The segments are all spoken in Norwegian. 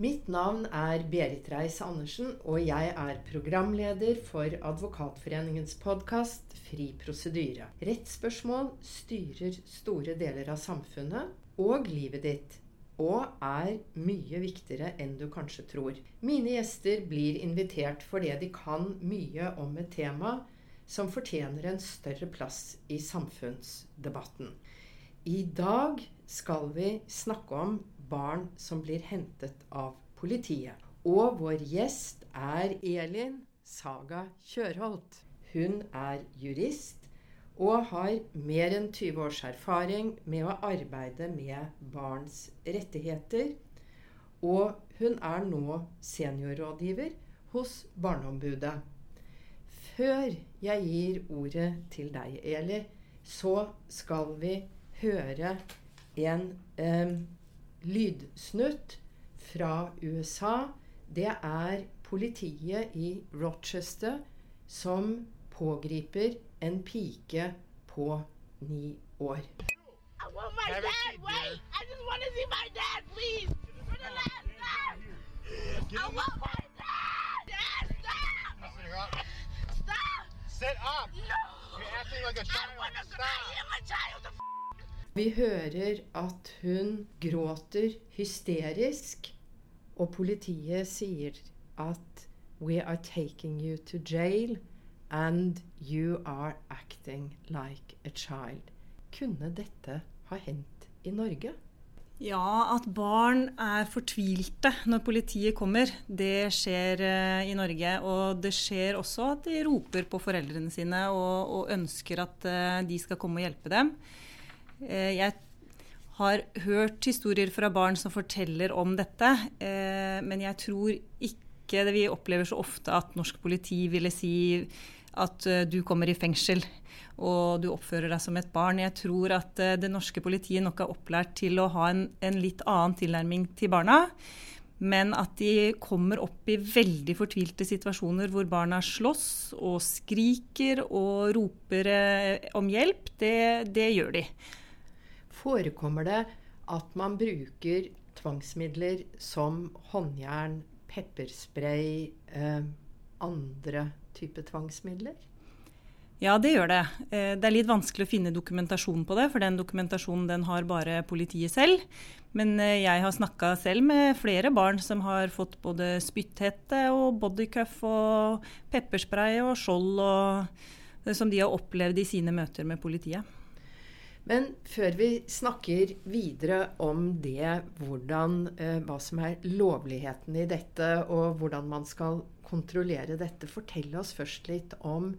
Mitt navn er Berit Reiss-Andersen, og jeg er programleder for Advokatforeningens podkast Fri prosedyre. Rettsspørsmål styrer store deler av samfunnet og livet ditt, og er mye viktigere enn du kanskje tror. Mine gjester blir invitert fordi de kan mye om et tema som fortjener en større plass i samfunnsdebatten. I dag skal vi snakke om barn som blir hentet av politiet. Og vår gjest er Elin Saga Kjørholt. Hun er jurist og har mer enn 20 års erfaring med å arbeide med barns rettigheter. Og hun er nå seniorrådgiver hos Barneombudet. Før jeg gir ordet til deg, Eli, så skal vi høre en eh, lydsnutt fra USA. Det er politiet i Rochester som pågriper en pike på ni år. I want my Have dad. Wait! I just want to see my dad, please. For the last time. I want my dad. Dad, stop! Listen, you're up. Stop! Sit up. No! You're acting like a I want to. I am a child. Vi hører at hun gråter hysterisk, og politiet sier at We are taking you to jail, and you are acting like a child. Kunne dette ha hendt i Norge? Ja, at barn er fortvilte når politiet kommer, det skjer eh, i Norge. Og det skjer også at de roper på foreldrene sine og, og ønsker at eh, de skal komme og hjelpe dem. Eh, jeg har hørt historier fra barn som forteller om dette, eh, men jeg tror ikke det vi opplever så ofte at norsk politi ville si at eh, du kommer i fengsel og du oppfører deg som et barn. Jeg tror at det norske politiet nok er opplært til å ha en, en litt annen tilnærming til barna. Men at de kommer opp i veldig fortvilte situasjoner hvor barna slåss og skriker og roper om hjelp, det, det gjør de. Forekommer det at man bruker tvangsmidler som håndjern, pepperspray, eh, andre typer tvangsmidler? Ja, det gjør det. Eh, Det er litt vanskelig å finne dokumentasjon på det, for den dokumentasjonen den har bare politiet selv. Men eh, jeg har snakka selv med flere barn som har fått både spytthette og bodycuff og pepperspray og skjold og, eh, som de har opplevd i sine møter med politiet. Men før vi snakker videre om det, hvordan, eh, hva som er lovligheten i dette, og hvordan man skal kontrollere dette, fortell oss først litt om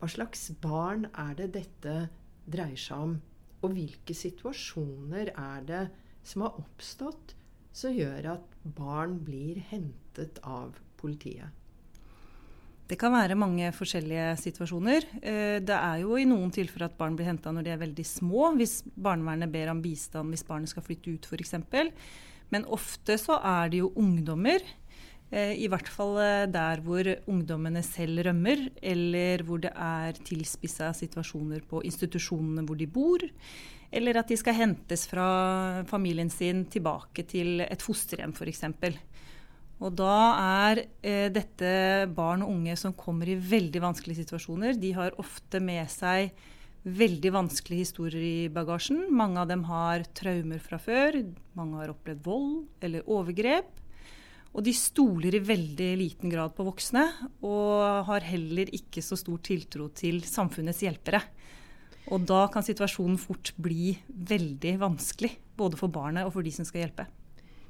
hva slags barn er det dette dreier seg om? Og hvilke situasjoner er det som har oppstått som gjør at barn blir hentet av politiet? Det kan være mange forskjellige situasjoner. Eh, Det er jo i noen tilfeller at barn blir henta når de er veldig små, hvis barnevernet ber om bistand hvis barnet skal flytte ut f.eks. Men ofte så er det jo ungdommer. eh, I hvert fall eh, der hvor ungdommene selv rømmer, eller hvor det er tilspissa situasjoner på institusjonene hvor de bor. Eller at de skal hentes fra familien sin tilbake til et fosterhjem f.eks. Og da er eh, dette barn og unge som kommer i veldig vanskelige situasjoner. De har ofte med seg veldig vanskelige historier i bagasjen. Mange av dem har traumer fra før. Mange har opplevd vold eller overgrep. Og de stoler i veldig liten grad på voksne, og har heller ikke så stor tiltro til samfunnets hjelpere. Og da kan situasjonen fort bli veldig vanskelig, både for barnet og for de som skal hjelpe.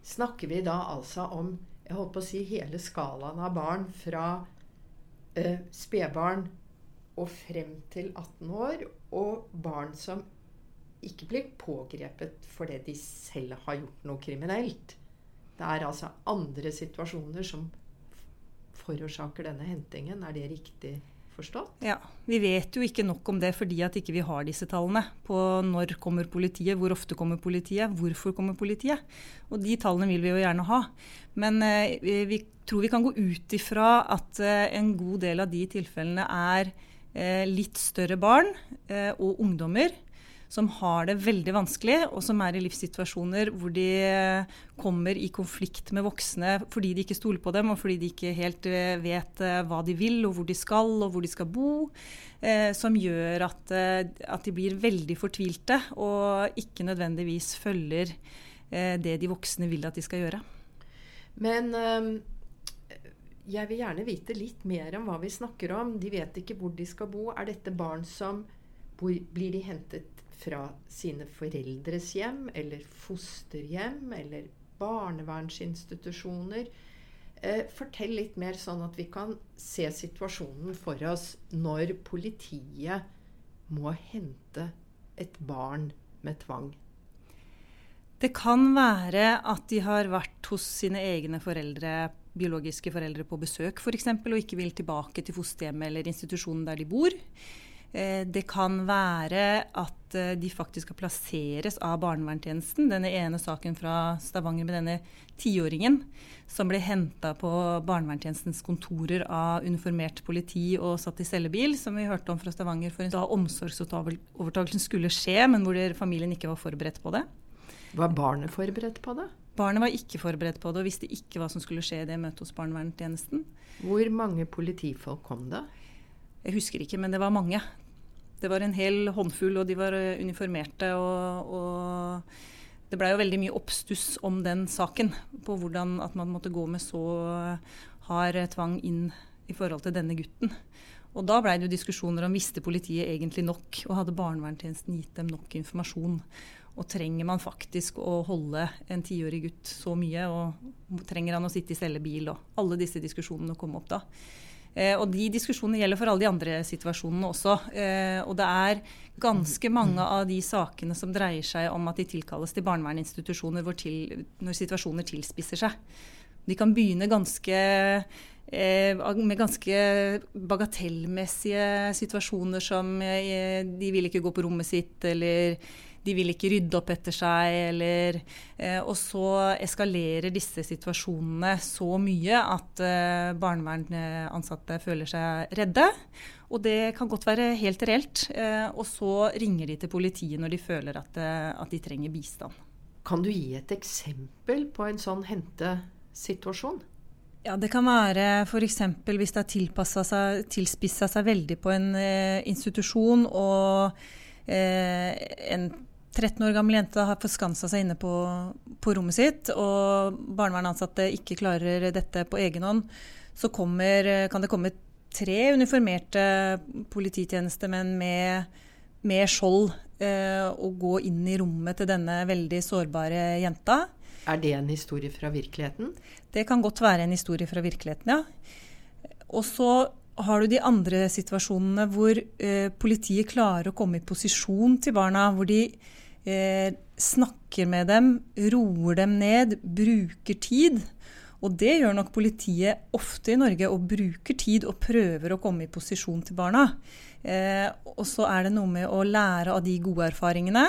Snakker vi da altså om jeg holdt på å si hele skalaen av barn fra eh, spedbarn og frem til 18 år, og barn som ikke blir pågrepet fordi de selv har gjort noe kriminelt. Det er altså andre situasjoner som forårsaker denne hentingen. Er det riktig forstått? Ja, Vi vet jo ikke nok om det fordi at ikke vi har disse tallene på når kommer politiet, hvor ofte kommer politiet, hvorfor kommer politiet. Og de tallene vil vi jo gjerne ha. Men eh, vi tror vi kan gå ut ifra at eh, en god del av de tilfellene er eh, litt større barn eh, og ungdommer som har det veldig vanskelig, og som er i livssituasjoner hvor de kommer i konflikt med voksne fordi de ikke stoler på dem, og fordi de ikke helt eh, vet eh, hva de vil, og hvor de skal, og hvor de skal bo. Eh, som gjør at, at, de blir veldig fortvilte og ikke nødvendigvis følger det de voksne vil at de skal gjøre. Men jeg vil gjerne vite litt mer om hva vi snakker om. De vet ikke hvor de skal bo. Er dette barn som blir de hentet fra sine foreldres hjem eller fosterhjem eller barnevernsinstitusjoner. Eh, fortell litt mer, sånn at vi kan se situasjonen for oss når politiet må hente et barn med tvang. Det kan være at de har vært hos sine egne foreldre, biologiske foreldre på besøk f.eks. og ikke vil tilbake til fosterhjemmet eller institusjonen der de bor. Eh, det kan være at eh, de faktisk skal plasseres av barnevernstjenesten. Denne ene saken fra Stavanger med denne tiåringen som ble henta på barnevernstjenestens kontorer av uniformert politi og satt i cellebil, som vi hørte om fra Stavanger for da omsorgsovertakelsen skulle skje, men hvor familien ikke var forberedt på det. Var barnet forberedt på det? Barnet var ikke forberedt på det og visste ikke hva som skulle skje i det møtet hos barnevernstjenesten. Hvor mange politifolk kom det? Jeg husker ikke, men det var mange. Det var en hel håndfull, og de var eh, uniformerte. Og, og det blei jo veldig mye oppstuss om den saken. På hvordan at man måtte gå med så hard tvang inn i forhold til denne gutten. Og da blei det jo diskusjoner om visste politiet egentlig nok, og hadde barnevernstjenesten gitt dem nok informasjon. Og trenger man faktisk å holde en tiårig gutt så mye, og trenger han å sitte i cellebil, og alle disse diskusjonene kom opp da. Eh, og de diskusjonene gjelder for alle de andre situasjonene også. Eh, og det er ganske mange av de sakene som dreier seg om at de tilkalles til barnevernsinstitusjoner til, når situasjoner tilspisser seg. De kan begynne ganske eh, med ganske bagatellmessige situasjoner som de vil ikke gå på rommet sitt, eller de vil ikke rydde opp etter seg, eller eh, Og så eskalerer disse situasjonene så mye at eh, barnevernsansatte føler seg redde. Og det kan godt være helt reelt. Eh, og så ringer de til politiet når de føler at, at de trenger bistand. Kan du gi et eksempel på en sånn hentesituasjon? Ja, Det kan være f.eks. hvis det har tilspissa seg, veldig på en eh, institusjon og eh, en 13 år gammel jente har forskansa seg inne på, på, rommet sitt, og barnevernansatte ikke klarer dette på egen hånd, så kommer, kan det komme tre uniformerte polititjenestemenn med, med skjold eh, og gå inn i rommet til denne veldig sårbare jenta. Er det en historie fra virkeligheten? Det kan godt være en historie fra virkeligheten, ja. Og så har du de andre situasjonene hvor eh, politiet klarer å komme i posisjon til barna, hvor de eh, snakker med dem, roer dem ned, bruker tid. Og det gjør nok politiet ofte i Norge, og bruker tid og prøver å komme i posisjon til barna. Eh, og så er det noe med å lære av de gode erfaringene,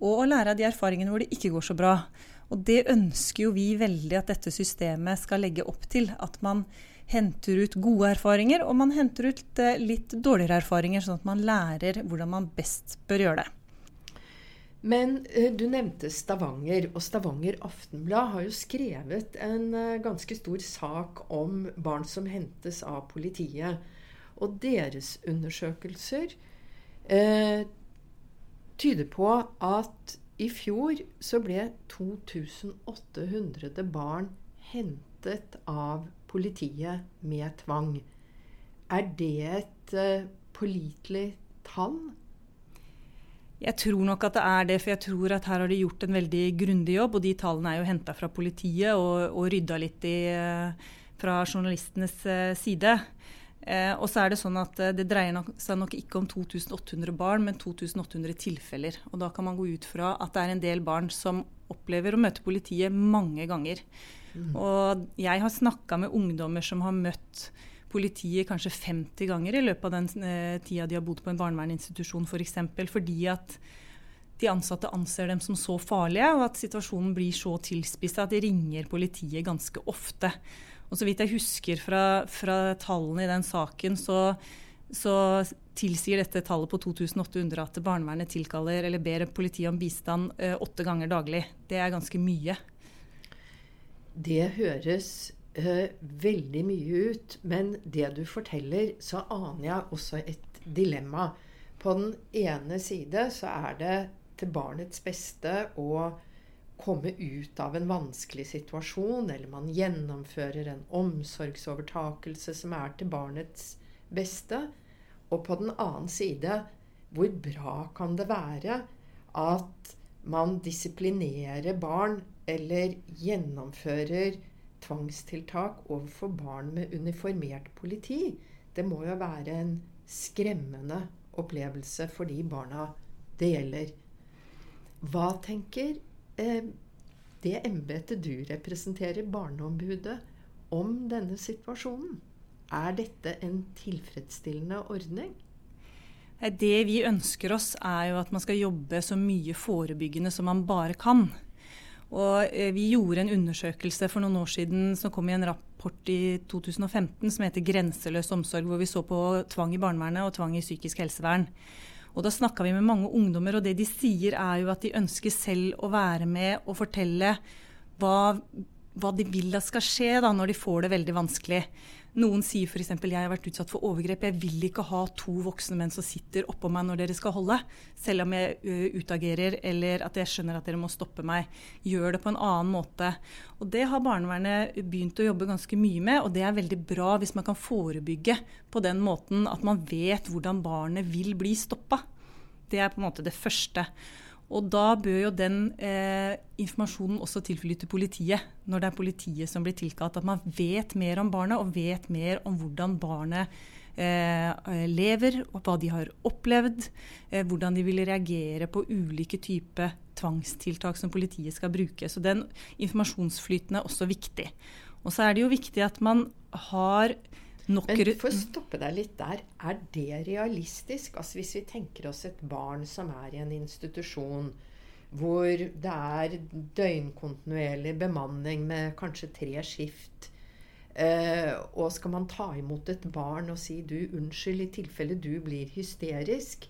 og å lære av de erfaringene hvor det ikke går så bra. Og det ønsker jo vi veldig at dette systemet skal legge opp til. At man henter ut gode erfaringer, og man henter ut eh, litt dårligere erfaringer, sånn at man lærer hvordan man best bør gjøre det. Men eh, du nevnte Stavanger, og Stavanger Aftenblad har jo skrevet en eh, ganske stor sak om barn som hentes av politiet. Og deres undersøkelser eh, tyder på at i fjor så ble 2800 barn hentet av politiet med tvang. Er det et eh, pålitelig tall? Jeg tror nok at det er det, for jeg tror at her har de gjort en veldig grundig jobb. Og de tallene er jo henta fra politiet og, og rydda litt i, eh, fra journalistenes eh, side. Eh, og så er det sånn at eh, det dreier nok, seg nok ikke om 2800 barn, men 2800 tilfeller. Og da kan man gå ut fra at det er en del barn som opplever å møte politiet mange ganger. Mm. Og jeg har snakka med ungdommer som har møtt politiet kanskje 50 ganger i løpet av den eh, tida de har bodd på en barnevernsinstitusjon f.eks. For eksempel, fordi at de ansatte anser dem som så farlige, og at situasjonen blir så tilspissa at de ringer politiet ganske ofte. Og så vidt jeg husker fra, fra tallene i den saken, så så tilsier dette tallet på 2800 at barnevernet tilkaller eller ber politiet om bistand eh, åtte ganger daglig. Det er ganske mye. Det høres eh, veldig mye ut, men det du forteller, så aner jeg også et dilemma. På den ene side så er det til barnets beste å komme ut av en vanskelig situasjon, eller man gjennomfører en omsorgsovertakelse som er til barnets beste. Og på den annen side, hvor bra kan det være at man disiplinerer barn eller gjennomfører tvangstiltak overfor barn med uniformert politi? Det må jo være en skremmende opplevelse for de barna det gjelder. Hva tenker eh, det embetet du representerer, Barneombudet, om denne situasjonen? Er dette en tilfredsstillende ordning? Det vi ønsker oss, er jo at man skal jobbe så mye forebyggende som man bare kan. Og eh, Vi gjorde en undersøkelse for noen år siden som kom i en rapport i 2015 som heter 'Grenseløs omsorg', hvor vi så på tvang i barnevernet og tvang i psykisk helsevern. Og Da snakka vi med mange ungdommer, og det de sier er jo at de ønsker selv å være med og fortelle hva, hva de vil at skal skje da, når de får det veldig vanskelig. Noen sier f.eks.: Jeg har vært utsatt for overgrep. Jeg vil ikke ha to voksne menn som sitter oppå meg når dere skal holde. Selv om jeg utagerer eller at jeg skjønner at dere må stoppe meg. Gjør det på en annen måte. Og Det har barnevernet begynt å jobbe ganske mye med, og det er veldig bra hvis man kan forebygge på den måten at man vet hvordan barnet vil bli stoppa. Det er på en måte det første. Og da bør jo den eh, informasjonen også tilflyte politiet, når det er politiet som blir tilkalt. At man vet mer om barnet, og vet mer om hvordan barnet eh, lever, og hva de har opplevd. Eh, hvordan de vil reagere på ulike typer tvangstiltak som politiet skal bruke. Så den informasjonsflyten er også viktig. Og så er det jo viktig at man har men for å stoppe deg litt der, er det realistisk? Altså Hvis vi tenker oss et barn som er i en institusjon hvor det er døgnkontinuerlig bemanning med kanskje tre skift, eh, og skal man ta imot et barn og si du, unnskyld i tilfelle du blir hysterisk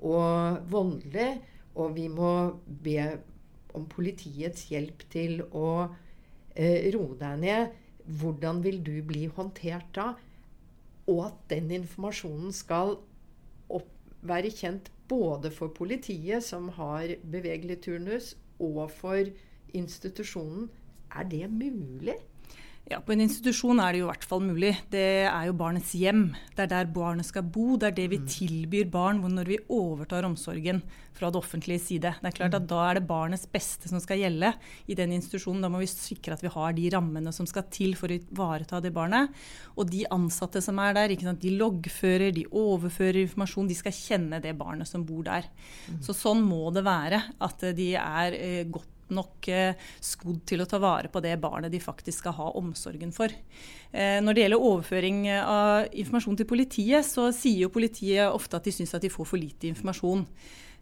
og voldelig, og vi må be om politiets hjelp til å eh, roe deg ned, hvordan vil du bli håndtert da? Og at den informasjonen skal opp, være kjent både for politiet, som har bevegelig turnus, og for institusjonen. Er det mulig? Ja, På en institusjon er det jo i hvert fall mulig. Det er jo barnets hjem. Det er der barnet skal bo. Det er det vi mm. tilbyr barn når vi overtar omsorgen fra det offentlige side. Det er klart at mm. Da er det barnets beste som skal gjelde i den institusjonen. Da må vi sikre at vi har de rammene som skal til for å ivareta det barnet. Og de ansatte som er der, de loggfører, de overfører informasjon. De skal kjenne det barnet som bor der. Mm. Så sånn må det være. At de er eh, godt nok eh, skodd til å ta vare på det barnet de faktisk skal ha omsorgen for. Eh, når det gjelder overføring av informasjon til politiet, så sier jo politiet ofte at de syns at de får for lite informasjon.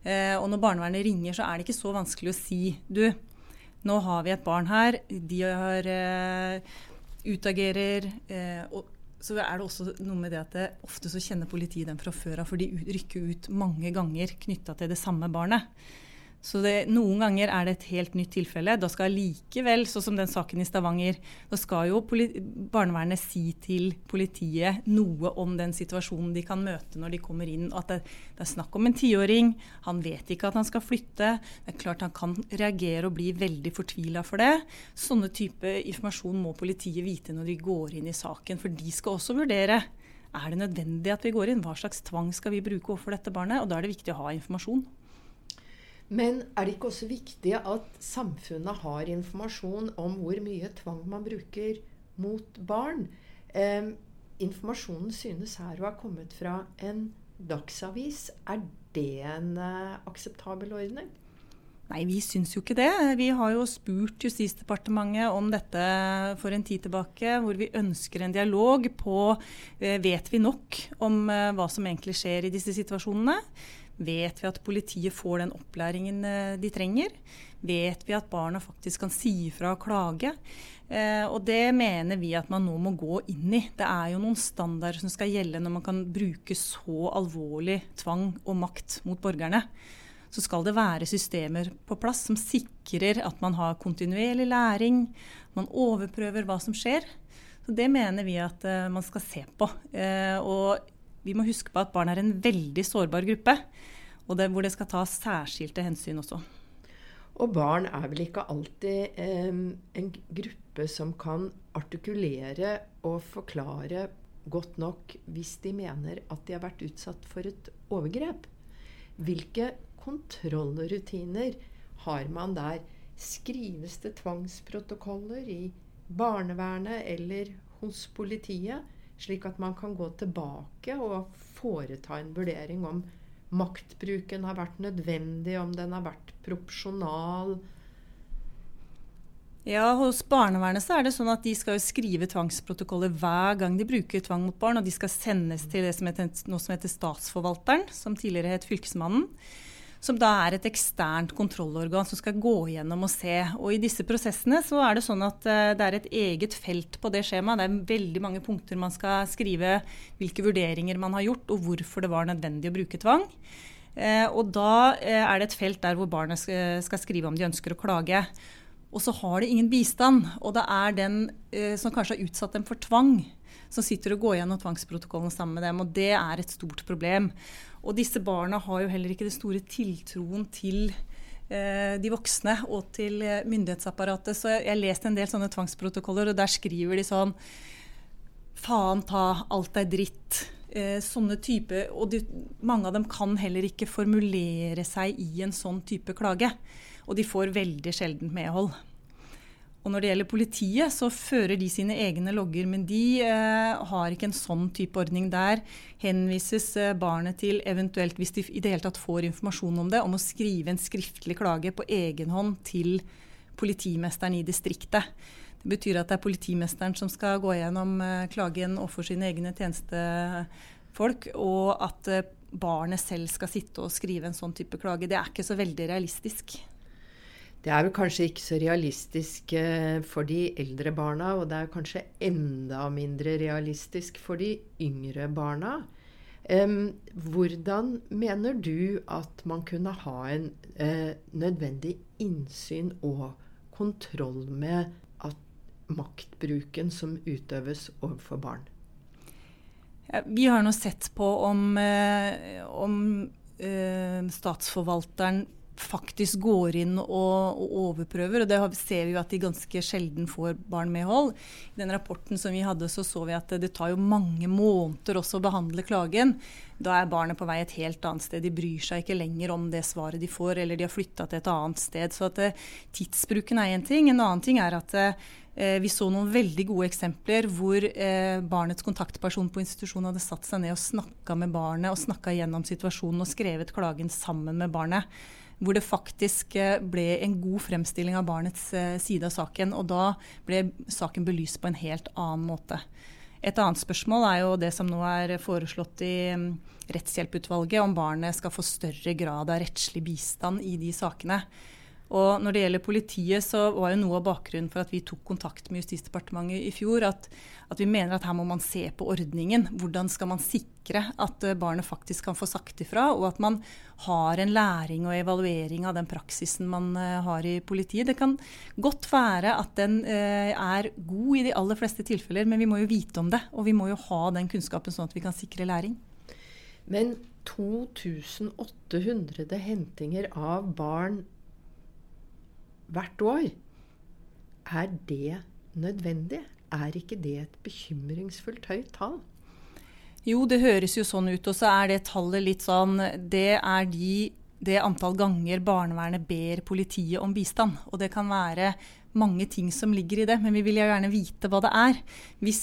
Eh, og når barnevernet ringer, så er det ikke så vanskelig å si du, nå har vi et barn her, de har utagerer. og så er det også noe med det at det, ofte så kjenner politiet dem fra før av, for de rykker ut mange ganger knytta til det samme barnet. Så det, Noen ganger er det et helt nytt tilfelle. Da skal likevel, sånn som den saken i Stavanger, da skal jo barnevernet si til politiet noe om den situasjonen de kan møte når de kommer inn. At det, det er snakk om en tiåring, han vet ikke at han skal flytte. Det er klart han kan reagere og bli veldig fortvila for det. Sånne type informasjon må politiet vite når de går inn i saken, for de skal også vurdere. Er det nødvendig at vi går inn? Hva slags tvang skal vi bruke overfor dette barnet? Og da er det viktig å ha informasjon. Men er det ikke også viktig at samfunnet har informasjon om hvor mye tvang man bruker mot barn? Eh, informasjonen synes her å ha kommet fra en dagsavis. Er det en eh, akseptabel ordning? Nei, vi syns jo ikke det. Vi har jo spurt Justisdepartementet om dette for en tid tilbake, hvor vi ønsker en dialog på eh, vet vi nok om eh, hva som egentlig skjer i disse situasjonene. Vet vi at politiet får den opplæringen eh, de trenger? Vet vi at barna faktisk kan si ifra og klage? Og det mener vi at man nå må gå inn i. Det er jo noen standarder som skal gjelde når man kan bruke så alvorlig tvang og makt mot borgerne så skal det være systemer på plass som sikrer at man har kontinuerlig læring, man overprøver hva som skjer. Så Det mener vi at eh, man skal se på. Eh, og vi må huske på at barn er en veldig sårbar gruppe, og det, hvor det skal tas særskilte hensyn også. Og barn er vel ikke alltid eh, en gruppe som kan artikulere og forklare godt nok hvis de mener at de har vært utsatt for et overgrep. Hvilke kontrollrutiner har man der? Skrives det tvangsprotokoller i barnevernet eller hos politiet, slik at man kan gå tilbake og foreta en vurdering om maktbruken har vært nødvendig, om den har vært proporsjonal? Ja, Hos barnevernet så er det sånn at de skal skrive tvangsprotokoller hver gang de bruker tvang mot barn. Og de skal sendes til det som heter, noe som heter Statsforvalteren, som tidligere het Fylkesmannen som da er et eksternt kontrollorgan som skal gå gjennom og se. Og I disse prosessene så er det sånn at uh, det er et eget felt på det skjemaet. Det er veldig mange punkter man skal skrive hvilke vurderinger man har gjort, og hvorfor det var nødvendig å bruke tvang. Uh, og da uh, er det et felt der hvor barnet skal skrive om de ønsker å klage. Og så har de ingen bistand. Og det er den som kanskje har utsatt dem for tvang, som sitter og går gjennom tvangsprotokollen sammen med dem. Og det er et stort problem. Og disse barna har jo heller ikke det store tiltroen til eh, de voksne og til eh, myndighetsapparatet. Så jeg har lest en del sånne tvangsprotokoller, og der skriver de sånn Faen ta, alt er dritt. Eh, sånne type, Og de, mange av dem kan heller ikke formulere seg i en sånn type klage. Og de får veldig sjelden medhold. Og når det gjelder politiet, så fører de sine egne logger, men de eh, har ikke en sånn type ordning. Der henvises eh, barnet til eventuelt, hvis de i det hele tatt får informasjon om det, om å skrive en skriftlig klage på egen hånd til politimesteren i distriktet. Det betyr at det er politimesteren som skal gå gjennom eh, klagen overfor sine egne tjenestefolk, og at eh, barnet selv skal sitte og skrive en sånn type klage. Det er ikke så veldig realistisk. Det er vel kanskje ikke så realistisk eh, for de eldre barna, og det er kanskje enda mindre realistisk for de yngre barna. Hvordan mener du at man kunne ha en uh, nødvendig innsyn og kontroll med maktbruken som utøves overfor barn? Vi har nå sett på om, uh, om statsforvalteren faktisk går inn og, og, overprøver. og Det ser vi jo at de ganske sjelden får barn med hold. I den rapporten som vi hadde, så så vi at det tar jo mange måneder også å behandle klagen. Da er barnet på vei et helt annet sted. De bryr seg ikke lenger om det svaret de får, eller de har flytta til et annet sted. Så at uh, tidsbruken er én ting. En annen ting er at uh, vi så noen veldig gode eksempler hvor eh, barnets kontaktperson på institusjonen hadde satt seg ned og snakka med barnet og snakka gjennom situasjonen og skrevet klagen sammen med barnet hvor det faktisk eh, ble en god fremstilling av barnets eh, side av saken. Og da ble saken belyst på en helt annen måte. Et annet spørsmål er jo det som nå er foreslått i mm, Rettshjelputvalget, om barnet skal få større grad av rettslig bistand i de sakene. Og når det gjelder politiet, så var jo noe av bakgrunnen for at vi tok kontakt med Justisdepartementet i fjor, at, at, vi mener at her må man se på ordningen. Hvordan skal man sikre at eh, barnet faktisk kan få sagt ifra, og at man har en læring og evaluering av den praksisen man uh, har i politiet. Det kan godt være at den uh, er god i de aller fleste tilfeller, men vi må jo vite om det. Og vi må jo ha den kunnskapen sånn at vi kan sikre læring. Men 2800 hentinger av barn hvert år. Er det nødvendig? Er ikke det et bekymringsfullt høyt tall? Jo, det høres jo sånn ut. Og så er det tallet litt sånn Det er de, det antall ganger barnevernet ber politiet om bistand. Og det kan være mange ting som ligger i det, men vi vil jo gjerne vite hva det er. Hvis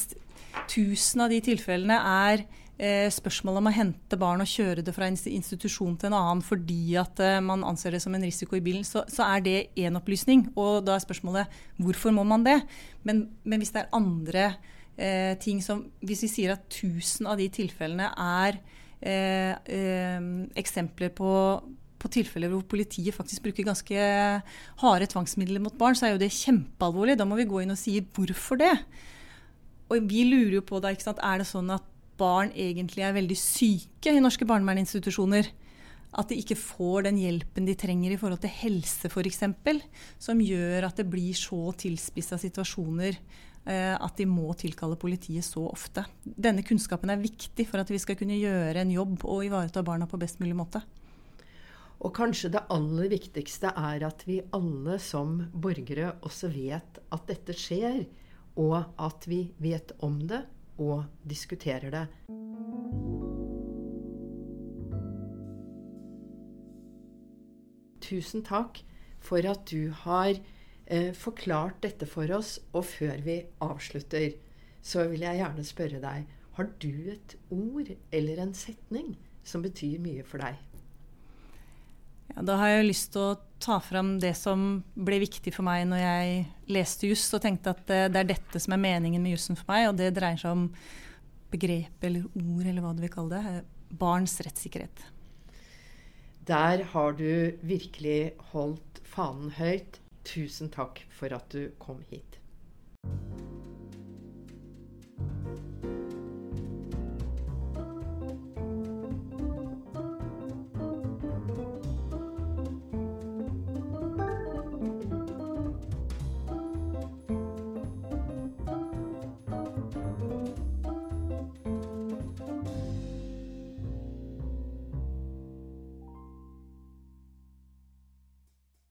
1000 av de tilfellene er spørsmålet om å hente barn og kjøre det fra en institusjon til en annen fordi at eh, man anser det som en risiko i bilen, så, så er det én opplysning. Og da er spørsmålet hvorfor må man det? Men, men hvis det er andre eh, ting som Hvis vi sier at 1000 av de tilfellene er eh, eh, eksempler på på tilfeller hvor politiet faktisk bruker ganske harde tvangsmidler mot barn, så er jo det kjempealvorlig. Da må vi gå inn og si hvorfor det. Og vi lurer jo på da, ikke sant, er det sånn at barn egentlig er veldig syke i norske barnevernsinstitusjoner. At de ikke får den hjelpen de trenger i forhold til helse f.eks. Som gjør at det blir så tilspissa situasjoner eh, at de må tilkalle politiet så ofte. Denne kunnskapen er viktig for at vi skal kunne gjøre en jobb og ivareta barna på best mulig måte. Og kanskje det aller viktigste er at vi alle som borgere også vet at dette skjer, og at vi vet om det og diskuterer det. Tusen takk for at du har eh, forklart dette for oss. Og før vi avslutter, så vil jeg gjerne spørre deg Har du et ord eller en setning som betyr mye for deg? Ja, da har jeg lyst til å ta fram det som ble viktig for meg når jeg leste juss, og tenkte at eh, det er dette som er meningen med jussen for meg, og det dreier seg om begrep eller ord, eller hva du vil kalle det. Barns rettssikkerhet. Der har du virkelig holdt fanen høyt. Tusen takk for at du kom hit.